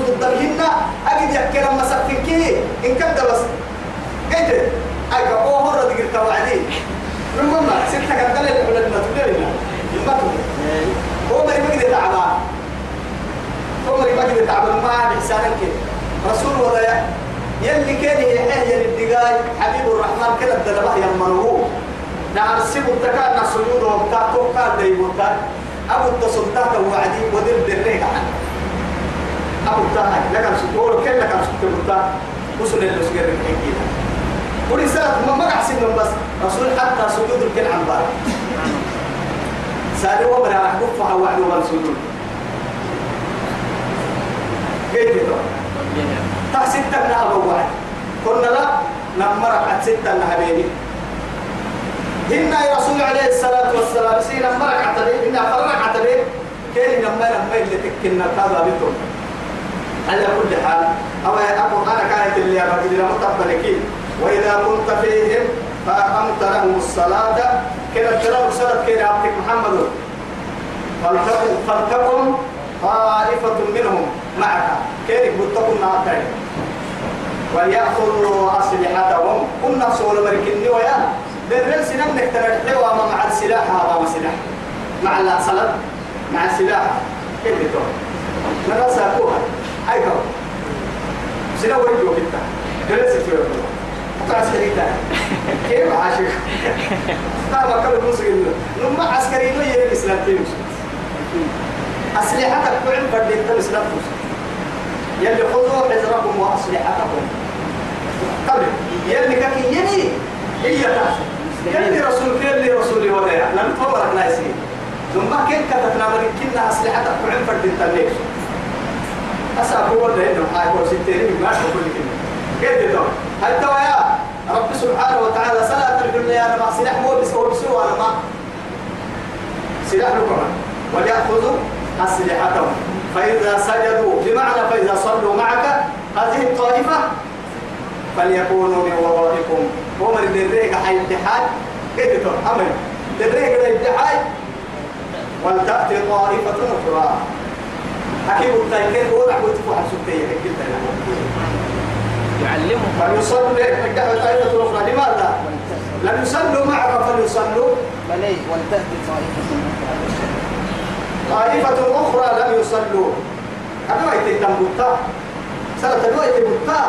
سود الدمهن أجد يحكي لما سكتكي إن كنت بس قلت أي هو هو رد قلت وعدي. المهم ستة كان دليل على ما تقولنا ما هو ما يبقى تعبان. هو ما يبقى تعبان. ما بإحسانك رسول ولا يلي كان يحيى للدقاي حبيب الرحمن كده الدلبه يمنوه. نعم السيب التكاد نع سجود وبتاع توقع وبتاع أبو التصدق وعدي دريك عن أبو التاهي لكن سكور كل لكن سكور بتاع وصل للسجود الحكيم ورسالة ما ما أحسن من بس رسول حتى سجود الكل عن بار سالوا وبرا راح كفها وعدوا من سجود كيف تا ستة من أبو واحد قلنا لا نمرك من حبيبي هنا يا رسول عليه الصلاة والسلام سينا مرك عتبي هنا فرق عتبي كين لما لما اللي تكنا كذا بيتهم على كل حال أو أبو أنا كانت اللي أبغى لما تقبلكين وإذا كنت فيهم فأقمت لهم الصلاة كده ترى رسالة كده عبدك محمد. فلتكن فلتكن طائفة منهم معك. كيف بتكون معك وليأخذوا أسلحتهم. كنا سول مركني ويا درل سنم نكتر حلوة مع السلاح. هذا سلاح. مع الصلاة مع السلاح كيف بتكون لا ساكوها كم سلا ويجوا كده درل سكوا عسكري كيف عاشق؟ طبعا كل مسلم لما عسكري ما يجي الإسلام تيمس. أسلحتك بعد بدي أنت الإسلام يلي خذوا حذركم وأسلحتكم. قبل يلي كاكي يلي هي يلي رسول يلي رسول ولا لم تورك نايسين ثم كيف كتبنا؟ من أسلحتك بعد بدي أنت ليش أسأل هو ده إنه هاي هو ستين ما شو كل كلمة كيف ده هاي توا يا رب سبحانه وتعالى سلا ترجم يا رب سلاح مو بس هو بسوا أنا ما سلاح لكم وليأخذوا أسلحتهم فإذا سجدوا بمعنى فإذا صلوا معك هذه الطائفة فليكونوا من ورائكم هم اللي دريك حي الاتحاد كيف تقول أمر دريك الاتحاد ولتأتي طائفة أخرى أكيد التايكين هو رح يتفوح سبتية كيف يعلمهم. فليصلي طائفة أخرى لماذا؟ لم يصلوا معك فليصلوا بلي ولتأتي طائفة. طائفة أخرى لم يصلوا. هذا ما يتم بطا سنة الوقت بطا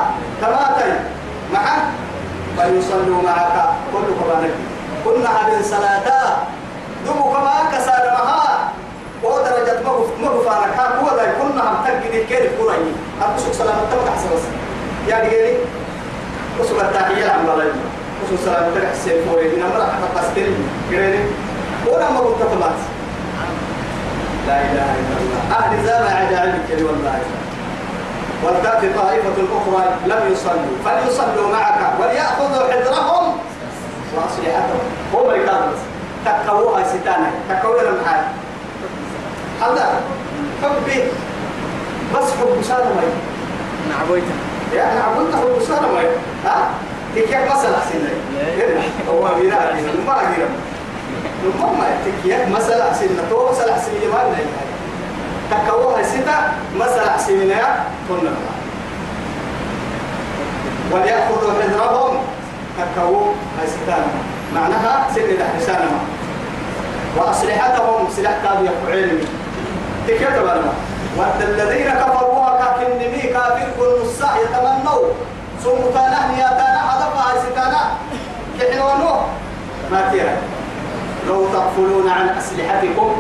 تماتي معك فليصلوا معك. كل قرآنك كنا هذه صلاة دمو كما كسر ودرجة مغف مغفانك هو ذا كنا هم تجد كيف قرآني أبسك سلامة تبقى حسن بس. يعني قالي وسوق التحية عن بلد وسوق سلامة تبقى فوري من أمر حتى قستري قالي ولا ما تبات لا إله إلا الله. أهل زامع على علمك والله. ولتأتي طائفة أخرى لم يصلوا. فليصلوا معك وليأخذوا حذرهم وأسلحتهم هو مريكان بس. تكوها ستانا تكوها المحال هذا حبي بس حب سالة مي. نعبويتا يعني عبدت حب سالة مي. ها؟ كيف مسألة سنة هو ميراث ما أقدر نمم تكيا مسألة سنة تو مسألة سنة ما لنا تكوها ستة مسألة سنة كنا وليأخذوا حذرهم. هاي ستانا معناها سنة حسانا وأسلحتهم سلاح كاد يفعل تكيا تبارما وأنت الذين كفروا كاكن نمي كافر كل الساعة يتمنوا. سمتانا نياتانا هدفها ستانا كحنوانو ما تيرا لو تغفلون عن أسلحتكم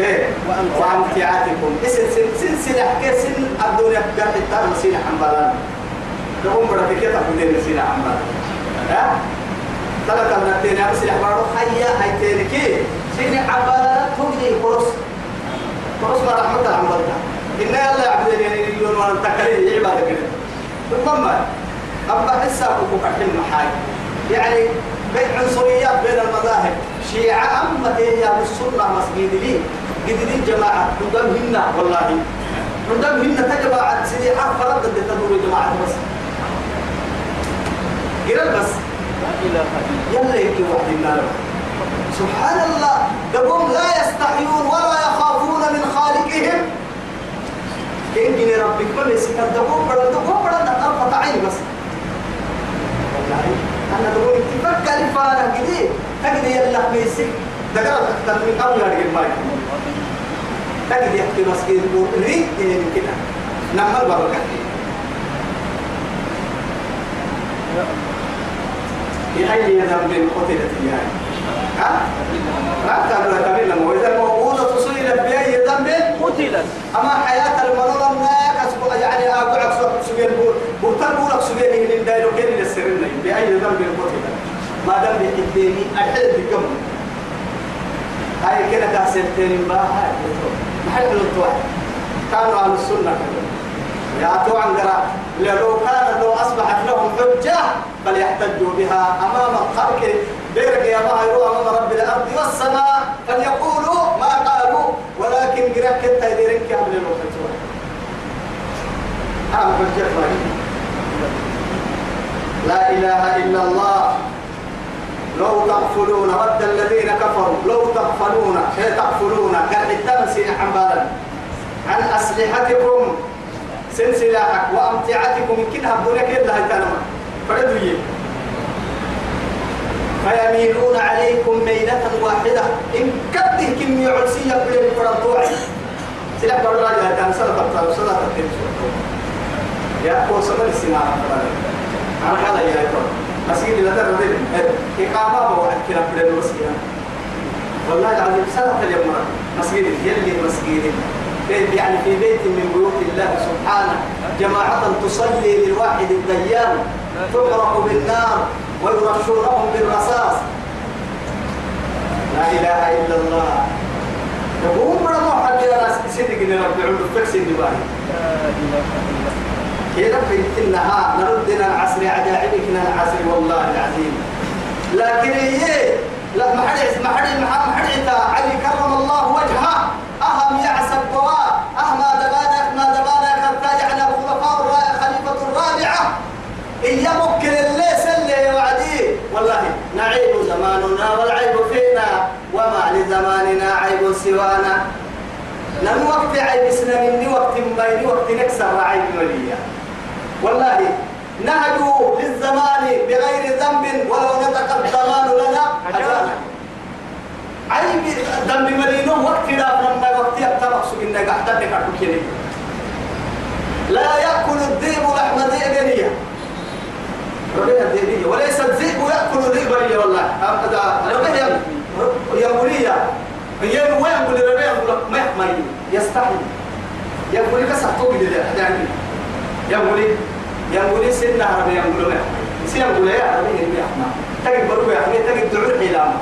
إيه وأمتعاتكم اسم سن سن سلاح كسن الدنيا قرد التار مسينا حنبالان لهم برا كيف تقولين مسينا حنبالان ها؟ ثلاثة من الدنيا مسينا حنبالان حيا هاي تيركي سينا حنبالان تولي قرص ما رحمة الله حنبالان إن الله يعبدين يعني يلون وأنا تكاليه عبادة كده. ثم أبا حسا وكوكا حلم حاجة يعني بين عنصريات بين المذاهب. شيعة أما هي بالسنة مسجد لي. جديد جماعة. قدام هنا والله. قدام هنا تجمع سيدي عارف فرد التدور جماعة بس. قرل بس. يلا يكي واحد سبحان الله. قبهم لا يستحيون ولا يخافون. من خالقهم. إن ربك ما ليس كدقوا بڑا دقوا بڑا نقل فتعين بس. أنا دقوا اتفاق كالفانا كده. تجد يلا بيسك دقرة تختم من قبل أرجل ماي تجد يحكي مسكين بوري إيه كده. نعمل بركة. بأي ذنب قتلت يعني. ها؟ رأت أنه تبين لما وإذا الموضوع أما حياة ما كسب يعني أقول لك سجين بورتال بقول لك سجين من دايلو كين للسرنا بأي ذنب قتلت ما دام بيحبني أحد بكم هاي كده كاسبتين بقى. هاي محل الطوع كانوا أهل السنة كده. يا تو عنقرا لو كان لو أصبحت لهم حجة فليحتجوا بها أمام الخلق. بيرك يا ما يروى أمام رب الأرض والسماء فليقولوا ما قالوا ولكن قرأ كنت يديرك قبل الوقت أنا حجة لا إله إلا الله. لو تغفلون ود الذين كفروا لو تغفلون تغفلون. كان التمسي حنبالا عن أسلحتكم سلسلاحك وأمتعتكم يمكن هبدونك إلا هيتانما فردوا فيميلون عليكم ميلة واحدة. إن كده كم يعلسية بين فرنطوعي سلاح برا يا كان سنة تبتل سنة تبتل يا أخو سنة السنة أنا هذا يا أخو مسجد لا ترى إقامة بوعد كنا بدنا المسجد والله العظيم سنة اليوم مسجد يلي مسجد. يعني في بيت من بيوت الله سبحانه. جماعة تصلي للواحد الديان. تغرق بالنار. ويرشونهم بالرصاص. لا إله إلا الله. يقوم برضو حد يا ناس صدق إن ربي فكس الدباي لا إله إلا الله كيف بنتنا نردنا العصر عجائبكنا العصر والله العظيم. لكن هي لا ما حد ما حد ما حد علي كرم الله وجهه أهم يعسب بوا أهم دبانا ما دبانا كرتا يعني الخلفاء الرابعة خليفة الرابعة إن يمكن اللي سلي وعدي والله نعيب زماننا والعيب فينا وما لزماننا عيب سوانا. لم وقت عيب سنة وقت بين وقت نكسر عيب وليا والله نهجوا للزمان بغير ذنب ولو نطق الزمان لنا أجانا عيب ذنب ملينه وقت لا لما وقت يبتلق سجن قاعد نكاكو لا يأكل الذئب لحم ذئب ربنا الذئبية وليس الذئب يأكل ذئبا والله. هذا ربنا يقول يا هي وين يقول ربنا يقول ما ما يستحي يقول لك سحتوك دي يعني يقول يقول سيدنا عربي يقول ما سيدنا يقول يا عربي يا أحمد تجد يا أحمد تجد دعوة حلامة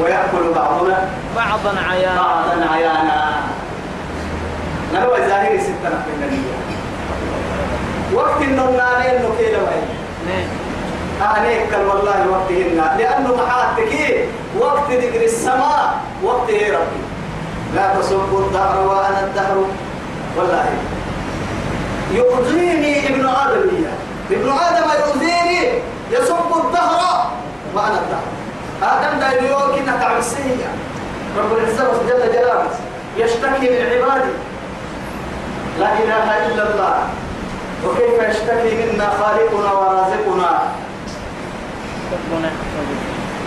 ويأكل بعضنا. بعضا عيانا. بعضا عيانا. نروى ظاهري ستة النبي وقت النوم نانين نكيل وين نعم. أهنيك والله وقتهن. لأنه محاتك وقت ذكر السماء وقت ربي. لا تصبوا الدهر وأنا الدهر. والله. يؤذيني ابن آدم ابن آدم يؤذيني يسب الدهر وأنا الدهر. آدم دا اليوم كنا تعب السيئة رب العزة جل جلاله يشتكي من عباده لا إله إلا الله. وكيف يشتكي منا خالقنا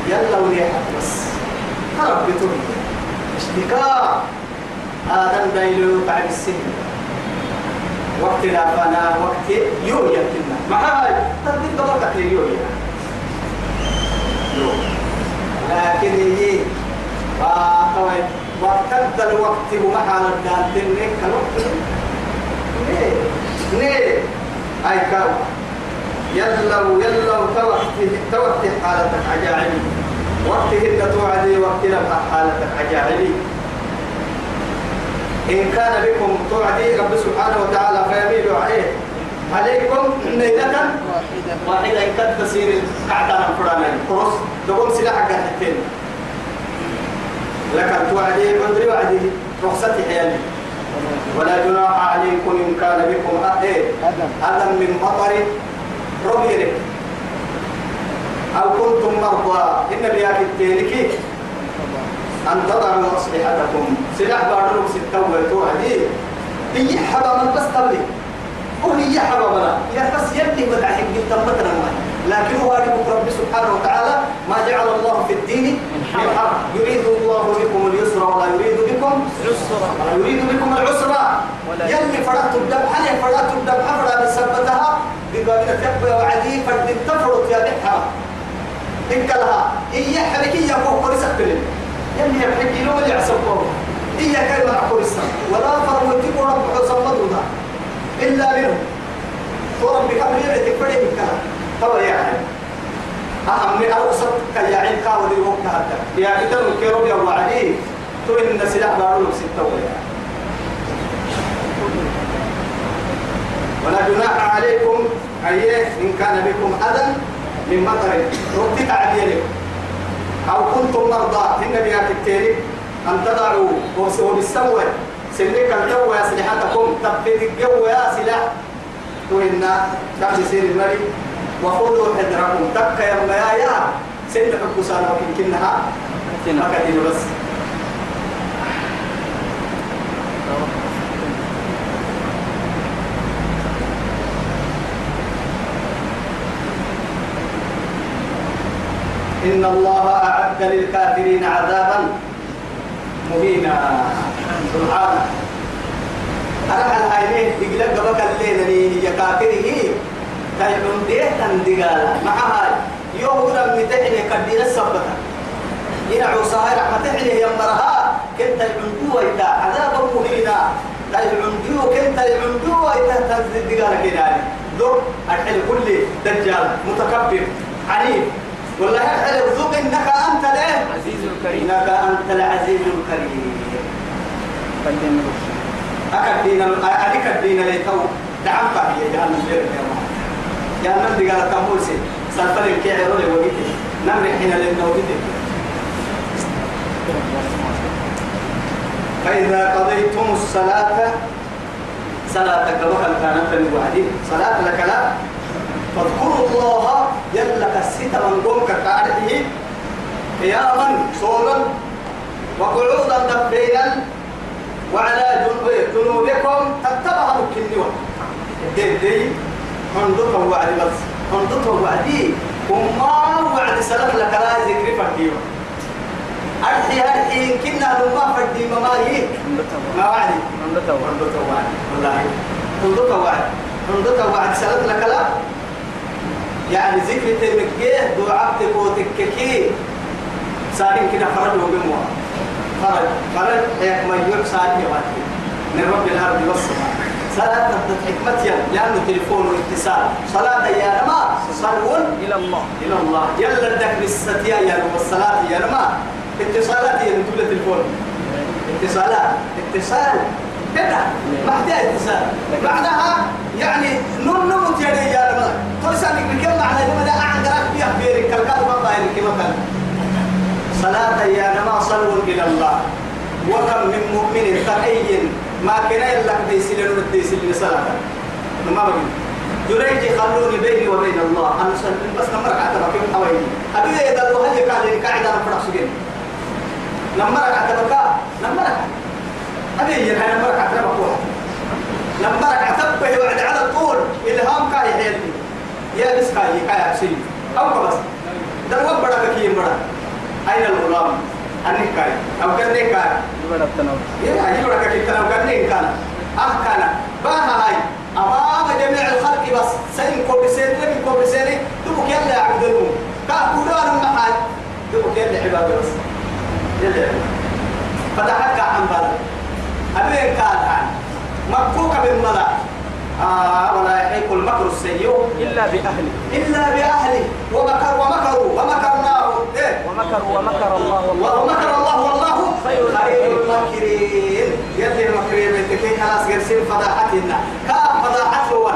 يلا وليحك بس. رب تقول اشتكاء آدم دايلو تعب السن. وقت لا فنا وقت يو يكنا ما هاي؟ تبدي دورك يو لكن هي فاقوي وقت الوقت ومحال الدانتين لك الوقت ليه ليه هاي كاو يلا يلا توقت توقت حالتك. عجائبي وقت هدى توعدي وقت لم حالتك عجائبي إن كان بكم توعدي رب سبحانه وتعالى فيميل عليه. عليكم ليلة واحدة. إن كانت تسير قعدنا فرانا قرص تقوم سلاح قاعدتين. لكن توعدي قدري وعدي رخصتي حيالي. ولا جناح عليكم إن كان بكم أهل أدم. من مطر ربيرك أو كنتم مرضى؟ إن بياك التيرك أن تضعوا أسلحتكم. سلاح بارلوك ستة وتوعدي هي حبا من بس تبلي. وهي حبا بلا. يا بس يبني بدع حق التمتنا لكن هو رب سبحانه وتعالى ما جعل الله في الدين حرج يريد الله بكم اليسر ولا يريد بكم عسرا ولا يريد بكم العسر. يلي فرقت الدم حالي فرقت الدم؟ حفرة بسبتها بقابلة تبقى وعدي فرد تفرط يا بحرة إنك لها هي حركية فوق قرصة كلمة يلي يحكي له اللي عصبه هي كلمة قرصة ولا فرمتك رب ذا إلا منه. ورب بكم يعتك فريق الكلام طبعا يعني أهم من أوسط كياعين كاو دي وقت هذا. يا كتر الكيروب يا وعدي تو إن سلاح بارو ستة ويا ولا. جناح عليكم أيه إن كان بكم أذى. من مطر. ربك عديلك أو كنتم مرضى. النبي التالي أن تضعوا. وبالسوى سنك الجو أسلحتكم تبتدي الجو يا سلاح وإن كان يصير المري وخذوا حذركم. تبكى يا ميايا سنك الكسانة وكنكنها ما كدين بس. إن الله أعد للكافرين عذابا مهينا. سبحانه. أنا هل هاي يقول قبك الليل هي كافره تايبون ديه تندقالا مع هاي يوهر من تحني كدين السبتة إن عصاها رحمة تحني يمرها كنت العندو إتا عذابا مهينا. تاي العندو كنت العندو إتا تندقالا كده ذوق الحل كل دجال متكبر. عنيف والله الحل ذوق إنك أنت له عزيز الكريم. إنك أنت العزيز الكريم. قدم أكد دين أديك الدين اللي تو دعم فهي جهنم غير يا جهنم دي قال كموسي سلفل الكيع رولي وقيته نمر حين لنا وقيته فإذا قضيتم الصلاة صلاة كبك كانت الوعدين صلاة لك لا. فاذكروا الله يلا كسيت من قومك كارته قياما صولا وقعودا دبينا وعلى جنوب- جنوبكم تتبع الكنوة دي دي هندوك وعد بس. هندوك وعدي وما وعد سلف لك لا ذكر فرديو أرحي أرحي كنا لما فردي مماري ما وعدي هندوك وعد. والله. هندوك وعد. هندوك وعد سلف لك لا يعني ذكر تمكيه دعابتك وتككي سالم كده فرج وبموا فرج فرج هيك ما يجوك سالم يا باتي. من رب الأرض والسماء. صلاة تبدأ حكمتها لأنه تليفون واتصال. صلاة يا نما صلوا إلى الله. إلى الله. يلا الدك بالستيا يا نما والصلاة يا نما اتصالات يا التليفون اتصالات اتصال. ما احتاج اتصال معناها يعني نون نمت يا يا نما ترسل بكم معنى لما ده أعدرك بيها بيرك. كالكاد ما ظاهر كما صلاة يا نما صلوا إلى الله. وكم من مؤمن تقي ما كان يلك ديسلين وديسلين صلاة. ما بقي جريج خلوني بيني وبين الله. أنا صلي بس نمرك عتبك كم حوالي أبي إذا الله هل يقال لي قاعدة نفرق سجن نمرك عتبك نمرك أبي ينهي نمرك عتبك واحد نمرك عتبك وعد على طول إلهام كاي حيلي يا بس كاي كاي أبسي أو بس ده وبرك كي مرة أين الغلام؟ أنك كاي. أو كان كاي. يبقى التناول يا هي لك كنت لو كان كان. أه كان. باها هاي. امام جميع الخلق بس. سين كوبسين لم كوبسين تبوك يلا عبد المو كاكولان معاي تبوك يلا عباد بس. يلا. فتحك عن بلد أبين كان عن مكوك بالملا آه ولا يحيق المكر السيء إلا بأهله إلا بأهله ومكر ومكروا ومكرناه إيه ومكروا ومكر الله والله ومكر الله والله خير الماكرين يلي المكرين بنتكي خلاص قرسين فضاحتنا كان فضاحته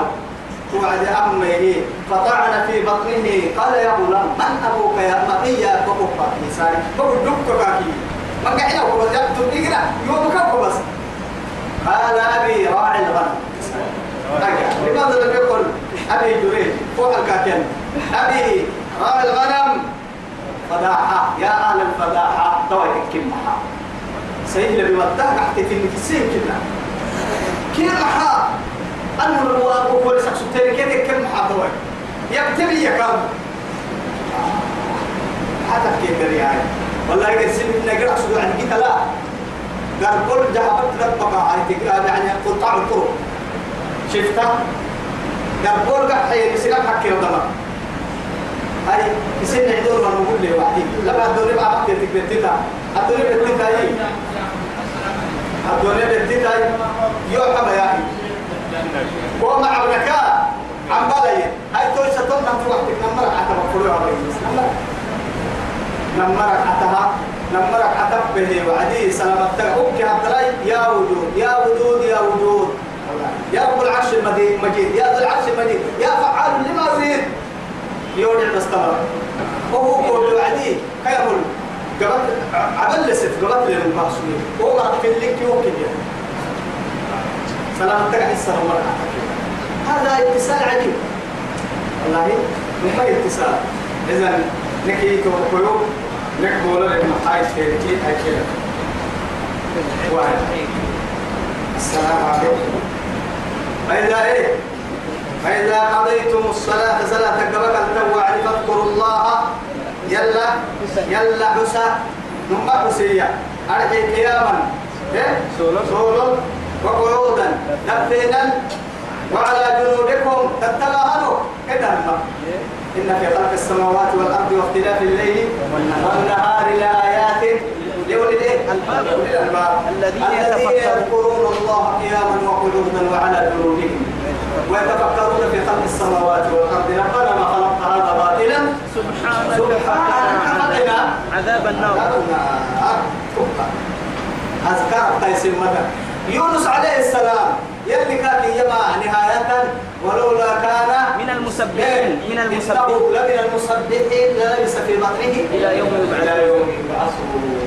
توعد أمه فطعن في بطنه قال يا غلام من أبوك يا مقيا فقفا نسائي فقل دكتك ما قاعد أقول لك تبقى يومك بس قال أبي راعي الغنم. أجا. لماذا لم يقل أبي جريج فوق الكاكين أبي راعي الغنم. فداحة. يا أهل الفداحة. تويك كم محا سيد اللي بمتاك أحكي في السين كنا كم محا أنه لو أبو كل سكسو تاني كده كم محا تويك يكتبي يا كام حتى كيف يعني والله يقسم لنا قرأ عن كده لا قال كل جهبت لك بقى يعني قطاع الطرق. شفتها؟ قال كل قاعد حي بسلام حكي ودما هاي يصير عندهم ما نقول له وحدي لما الدنيا بقى حكي تكتبتها الدنيا بتكتبها هي الدنيا بتكتبها يوم يا أخي. وما عبدك عم بلاي هاي توي ستون نم وقتك نمرك حتى مفروع عليك نمرك نمرك نمرك حتى به وعدي سلامتك. أوكي عبدالله يا وجود يا وجود يا وجود يا رب العرش المجيد يا ذو العرش المجيد. يا فعال لما يريد يودع تستمر وهو قول وعدي. كيقول قبل عبل لسف قبل للمقصودين هو في الليك يوكي سلامتك حسنا مرة هذا اتصال عجيب. والله ما اتصال. إذا نكي توقيو محايد فيركي هاي كده واحد السلام عليكم فإذا إيه؟ فإذا قضيتم الصلاة؟ صلاة قبل التوعد فاذكروا الله. يلا يلا حسا نما حسية أرحي قياما. إيه؟ سولو. وقعودا. دفينا. وعلى جنوبكم. تتباهنوا كده إن في خلق السماوات والأرض واختلاف الليل والنهار لآيات لأولي الألباب. الذين يذكرون الله قياما وقعودا وعلى جنوبهم. ويتفكرون في خلق السماوات والأرض. ربنا ما خلقت هذا باطلا. سبحانك. سبحانك. عذاب النار. عذاب النار أذكار تيسير مدى يونس عليه السلام يلي كان يما نهاية ولولا كان من المسبحين من المسبحين لمن المسبحين للبس في بطنه. إلى يوم يبعث إلى يوم يبعثون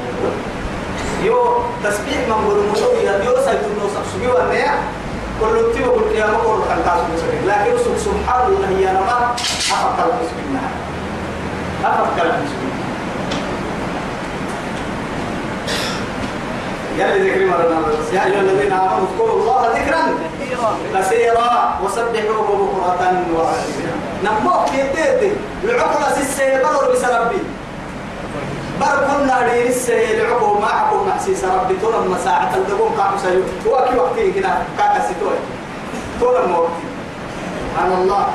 يو تسبيح من قول يا يو سيدنا سبحانه وتعالى كل تيو قل يا مقر كان تاسو لكن سبحان الله يا رب أفكر الله أفكر بسم يلي ذكر مرنا يا أيها الذين آمنوا اذكروا الله ذكرا كثيرا وسبحوه بكرة وعشيا نموك يديدي العقل سيسي بدر بس ربي. بر كنا رين السي العقل ما حكم محسيس ربي. طول مساعة الدقوم قام سيو هو كي وقتي كنا كاكا سيتوي طول وقتي. سبحان الله.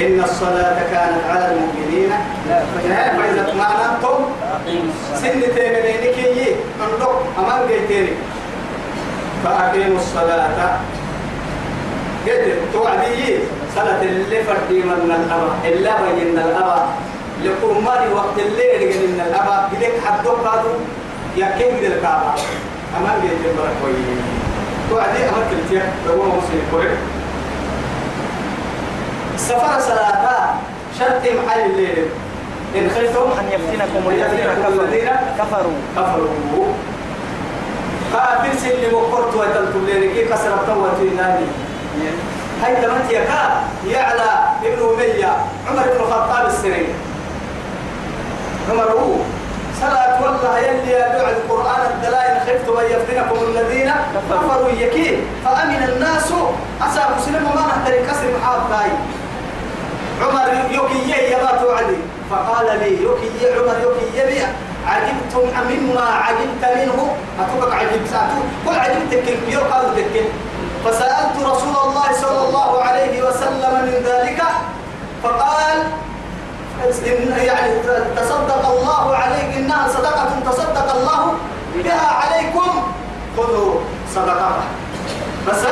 إن الصلاة كانت على المؤمنين. فإذا اطمأننتم سن تيمنينك يي عندك أمان جيتيني. فأقيموا الصلاة. قد توعدي صلاة اللي فردي من الأبا إلا بين الأبا. لقرمان وقت الليل قد إن الأبا. قدك حدوك هذا يكيم قد الكعبة. أمان جيتين بركوي. توعدي أمان كنتيا لو مسلم كوريك سفر صلاة شرط محل الليل. إن خفتم أن يفتنكم الذين كفروا. كفروا. كفروا. قابل سلم وقرت وتلتم ليركي كسر التوة نادي هاي تمت يكا يعلى ابن أمية. عمر بن الخطاب السري. عمر هو. صلاة والله يلي يدعو القرآن الدلائل. خفتم أن يفتنكم الذين كفروا. يكين فأمن الناس. أسا مسلم ما نحتري كسر محاط عمر يوكي يا ما فقال لي يوكي يا عمر يوكي يا عجبتم مما عجبت منه؟ أتوقع عجبت ساعته قل عجبت كل يقال ذكر فسألت رسول الله صلى الله عليه وسلم من ذلك فقال يعني تصدق الله عليك إنها صدقة تصدق الله بها عليكم. خذوا صدقة. بس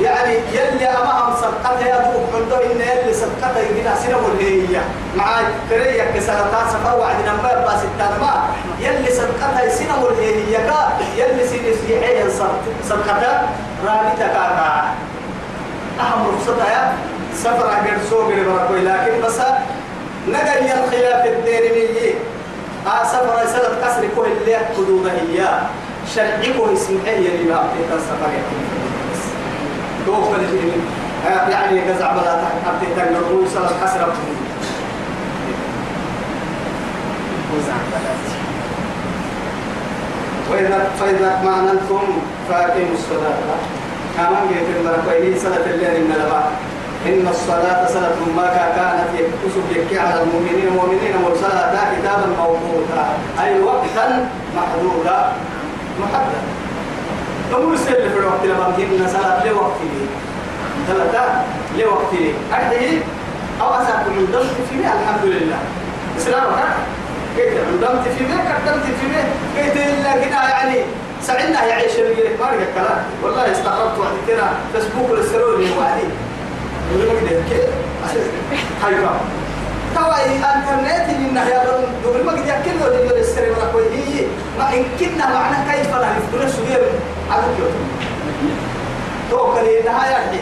يعني يلي أمام صدقتها يا دوب حدو إن يلي صدقتها يجينا سنة والهية مع كرية كسرتها سفر وعدنا ما يبقى ستان ما يلي صدقتها سنة والهية كا. يلي سنة سيحية صدقتها رابطة كاكا أهم رخصتها سفر عقر سوق لبركوي لكن بس نقل الخلاف الديرمي آه سفر سنة كسر كل اللي حدودها هي شرعكم اسمه يلي ما أعطيك السفر يكون توفى يعني جزع بلا تحت تنقل وصل الحسرة وإذا فإذا اطمأننتم فأقيموا الصلاة كمان جيت المركوين صلاة الليل من الأباء إن الصلاة صلاة ما كانت يكتسب يكي على المؤمنين المؤمنين مرسلة كتابا موقوتا أي وقتا محدودا محدد نقول سير في الوقت لما إن صلاة لوقته ثلاثة. لوقته أحيه أو أساكم من دمت في بيه الحمد لله. إسلامك كيف دمت في بيه قدمت في بيه كيف إلا كده يعني سعدنا يعيش الجيل ما الكلام والله استغربت وقت كده. فيسبوك السروري وعدي يقول لك ده كيف حيوان توا الإنترنت اللي رب دول ما قد ولا كوي هي ما إن كنا معنا كيف لا يفكر سوير على كيو تو كلي إنها يا أخي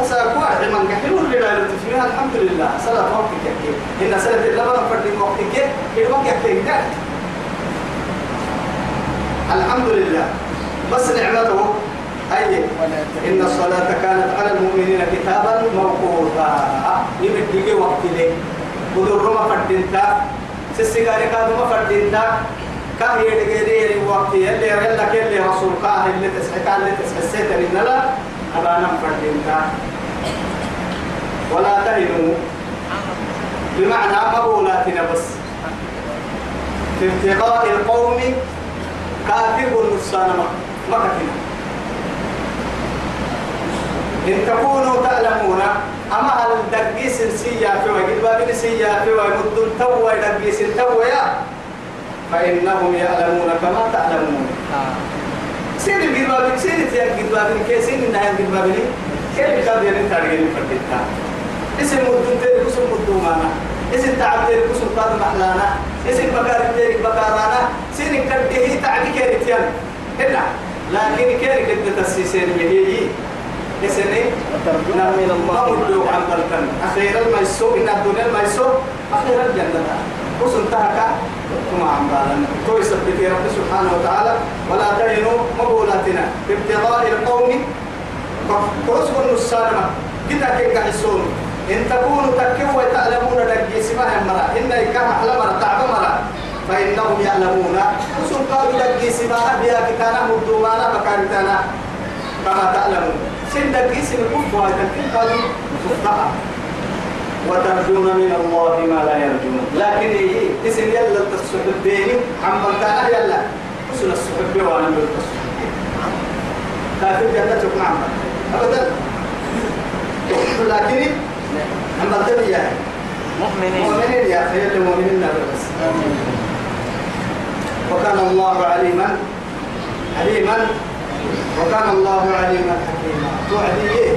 أسا كوا من قحلوا اللي لا يلتفيها الحمد لله. صلاة وقت كيك إن صلاة اللبن فرد وقت كيك الوقت كيك الحمد لله بس نعمته أي إن الصلاة كانت على المؤمنين كتابا موقوتا يبدي وقت لي بدر ما فردينتا سسيغاري كادو ما فردينتا كاه يدغيري وقت يلي يلا كيلي رسول كاه اللي تسحك اللي تسحسيت لنا لا أبانا فردينتا ولا تهنوا. بمعنى مبولاتنا بس. في ابتغاء القوم كافر النصان ما كتنا إن تكونوا تعلمون أما هل دقيس سيا في وجد بابن سيا في وجد توا دقيس يا. فإنهم يعلمون كما تعلمون. سين الجد بابن سين تيا الجد بابن كيسين إنها الجد بابن كيف كان يرين تارجين فردتا اسم مدن تيري كسم مدن مانا؟ اسم تعب تيري كسم قاد محلانا اسم بكار تيري بكارانا سين كده تعبي كيري تيان. هنا لكن كيري كده تسيسين مهيي اسني وترجون من الله. الله عن بلكن أخيرا ما يسوق إن الدنيا ما يسوق أخيرا الجنة وسن تهكا ثم عن بالنا. تو يثبت رب سبحانه وتعالى. ولا تهنوا مقولاتنا ابتغاء القوم. كرسب النسالمة كده كيكا حسون إن تكونوا تكوا وتعلمون دقي سماها مرة إن إكام على مرة تعب مرة فإنهم يعلمون. وسن قالوا دقي سماها بها كتانا مدومانا مكانتانا كما تعلمون. سندك اسم الكفر لكن قالوا؟ تفتح وترجون من الله ما لا يرجون. لكن إيه اسم يلا تصحب الدين عم بلتانا يلا. وصل الصحب وأنا بالتصحب لكن جنة نعم أبدا. لكن عم بلتانا يا مؤمنين. مؤمنين يا أخي المؤمنين بس وكان الله عليما عليما. وكان الله عليما حكيما. توعدي إيه؟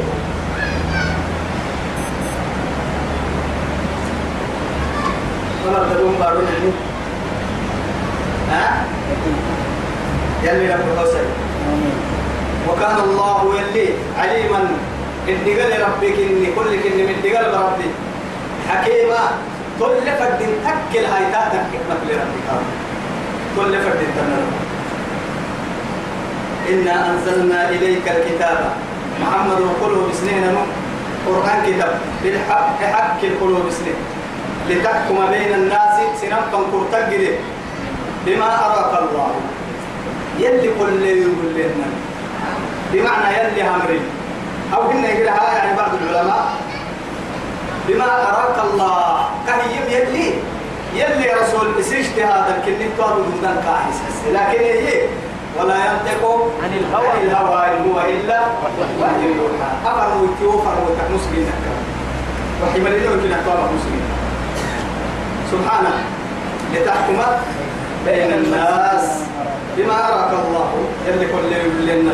ولا تلوم بارون ها؟ يلي رب وكان الله يلي عليما. الدقل ربك إني كل كني من الدقل بربي حكيما كل فرد تكل هاي تاتك حكمة لربك. كل فرد تنرى إنا أنزلنا إليك الكتاب. محمد وقوله بسنين قرآن كتاب. بالحق حق القلوب بسنين لتحكم بين الناس سنم كرتقل بما أراك الله. يلي كل يقول لنا بمعنى يلي همري. أو كنا يقولها يعني بعض العلماء. بما أراك الله. كهيم يلي. يلي رسول إسرشت هذا الكلمة قالوا دون كاهس لكن هي ولا ينطق عن الهوى. عن الهوى إن هو إلا وحي. يوحى أمر ويتوفر وتحمسلين وحي مليون كنا مسلمين سبحانه لتحكم بين الناس بما أراك الله. يلي كل لنا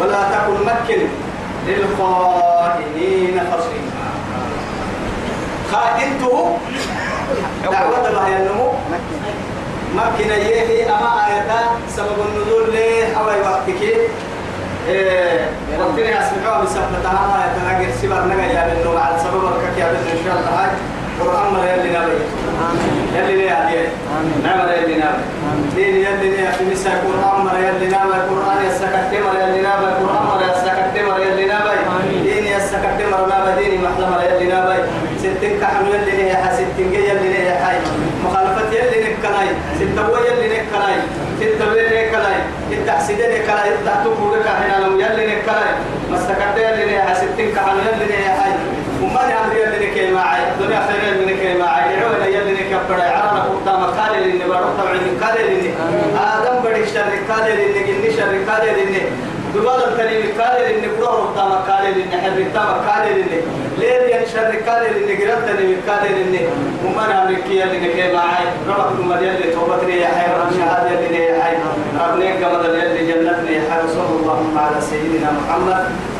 ولا تكن مكن للخائنين خصيما. خائنته دعوة بها النمو مكن يهي أما آياتا سبب النزول ليه؟ أو وقتك وقتني أسمعوا بسبتها آياتا نجر سبر نجا يا بنو على سبب ركك يا بنو إن شاء الله. قرآن مرة يلي نبي. يلي ليه عليه نعم يلي نبي. دين يلي ليه في نساء قرآن مرة يلي نبي. قرآن يسكت مرة يلي نبي. قرآن مرة يسكت مرة يلي نبي. دين يسكت مرة نبي. دين محلى مرة يلي نبي. ستين كحمل يلي ليه حسيتين يلي ليه حي. مخالفة يلي نكلاي ستة يلي نكلاي ستة يلي نكلاي التحسيد بك حين لم يلي نكلاي مستكت يلي ليه حسيتين كحمل يلي وما سير من كلمة عيرة ولا يدني كبر عرنا قدام قال لي بروح طبعا قال لي آدم بدي شر قال لي جني شر قال لي دوبال الكلمة قال لي بروح قدام قال يعني يعني لي حر قدام قال لي ليل ين شر قال لي قرأت لي قال لي ومن أمريكية لي كلمة عيرة رب المدير اللي توبتني يا حير شهادة لي يا حير ربنا كمدر اللي جنتني يا حير صلى الله على سيدنا محمد.